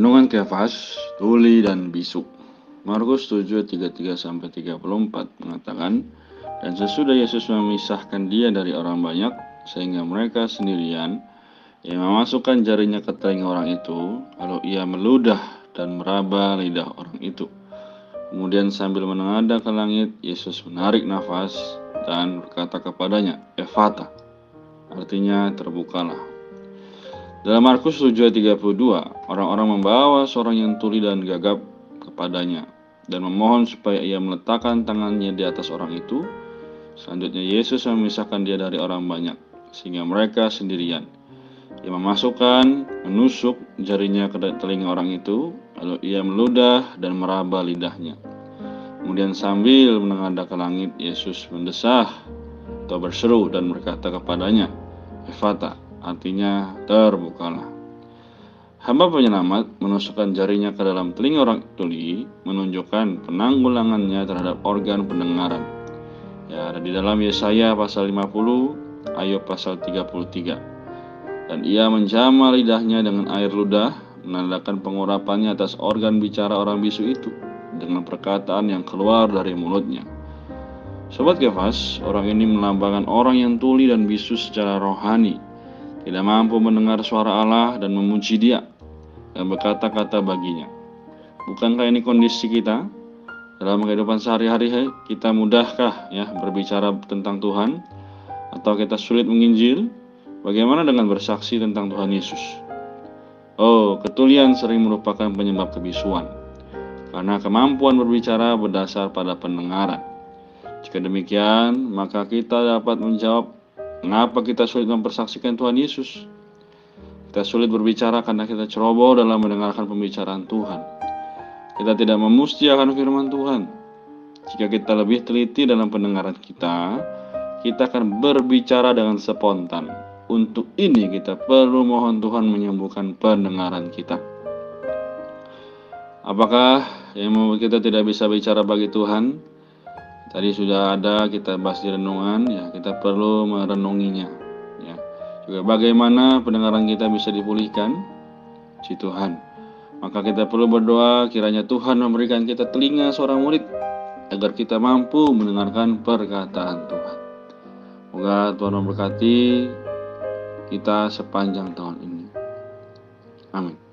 Renungan Kefas, Tuli dan Bisu. Markus 7, 33 sampai 34 mengatakan, dan sesudah Yesus memisahkan dia dari orang banyak, sehingga mereka sendirian, ia memasukkan jarinya ke telinga orang itu, lalu ia meludah dan meraba lidah orang itu. Kemudian sambil menengadah ke langit, Yesus menarik nafas dan berkata kepadanya, Evata, artinya terbukalah. Dalam Markus 7:32, orang-orang membawa seorang yang tuli dan gagap kepadanya dan memohon supaya ia meletakkan tangannya di atas orang itu. Selanjutnya Yesus memisahkan dia dari orang banyak sehingga mereka sendirian. Ia memasukkan, menusuk jarinya ke telinga orang itu, lalu ia meludah dan meraba lidahnya. Kemudian sambil menengadah ke langit, Yesus mendesah atau berseru dan berkata kepadanya, Efata, artinya terbukalah. Hamba penyelamat menusukkan jarinya ke dalam telinga orang tuli, menunjukkan penanggulangannya terhadap organ pendengaran. Ya, ada di dalam Yesaya pasal 50, Ayub pasal 33. Dan ia menjama lidahnya dengan air ludah, menandakan pengurapannya atas organ bicara orang bisu itu dengan perkataan yang keluar dari mulutnya. Sobat Kefas, orang ini melambangkan orang yang tuli dan bisu secara rohani, tidak mampu mendengar suara Allah dan memuji Dia dan berkata-kata baginya. Bukankah ini kondisi kita dalam kehidupan sehari-hari? Kita mudahkah ya berbicara tentang Tuhan atau kita sulit menginjil? Bagaimana dengan bersaksi tentang Tuhan Yesus? Oh, ketulian sering merupakan penyebab kebisuan karena kemampuan berbicara berdasar pada pendengaran. Jika demikian, maka kita dapat menjawab Mengapa kita sulit mempersaksikan Tuhan Yesus? Kita sulit berbicara karena kita ceroboh dalam mendengarkan pembicaraan Tuhan. Kita tidak memustiakan firman Tuhan. Jika kita lebih teliti dalam pendengaran kita, kita akan berbicara dengan spontan. Untuk ini kita perlu mohon Tuhan menyembuhkan pendengaran kita. Apakah yang membuat kita tidak bisa bicara bagi Tuhan? Tadi sudah ada kita bahas di renungan ya, kita perlu merenunginya ya. Juga bagaimana pendengaran kita bisa dipulihkan si Tuhan. Maka kita perlu berdoa kiranya Tuhan memberikan kita telinga seorang murid agar kita mampu mendengarkan perkataan Tuhan. Semoga Tuhan memberkati kita sepanjang tahun ini. Amin.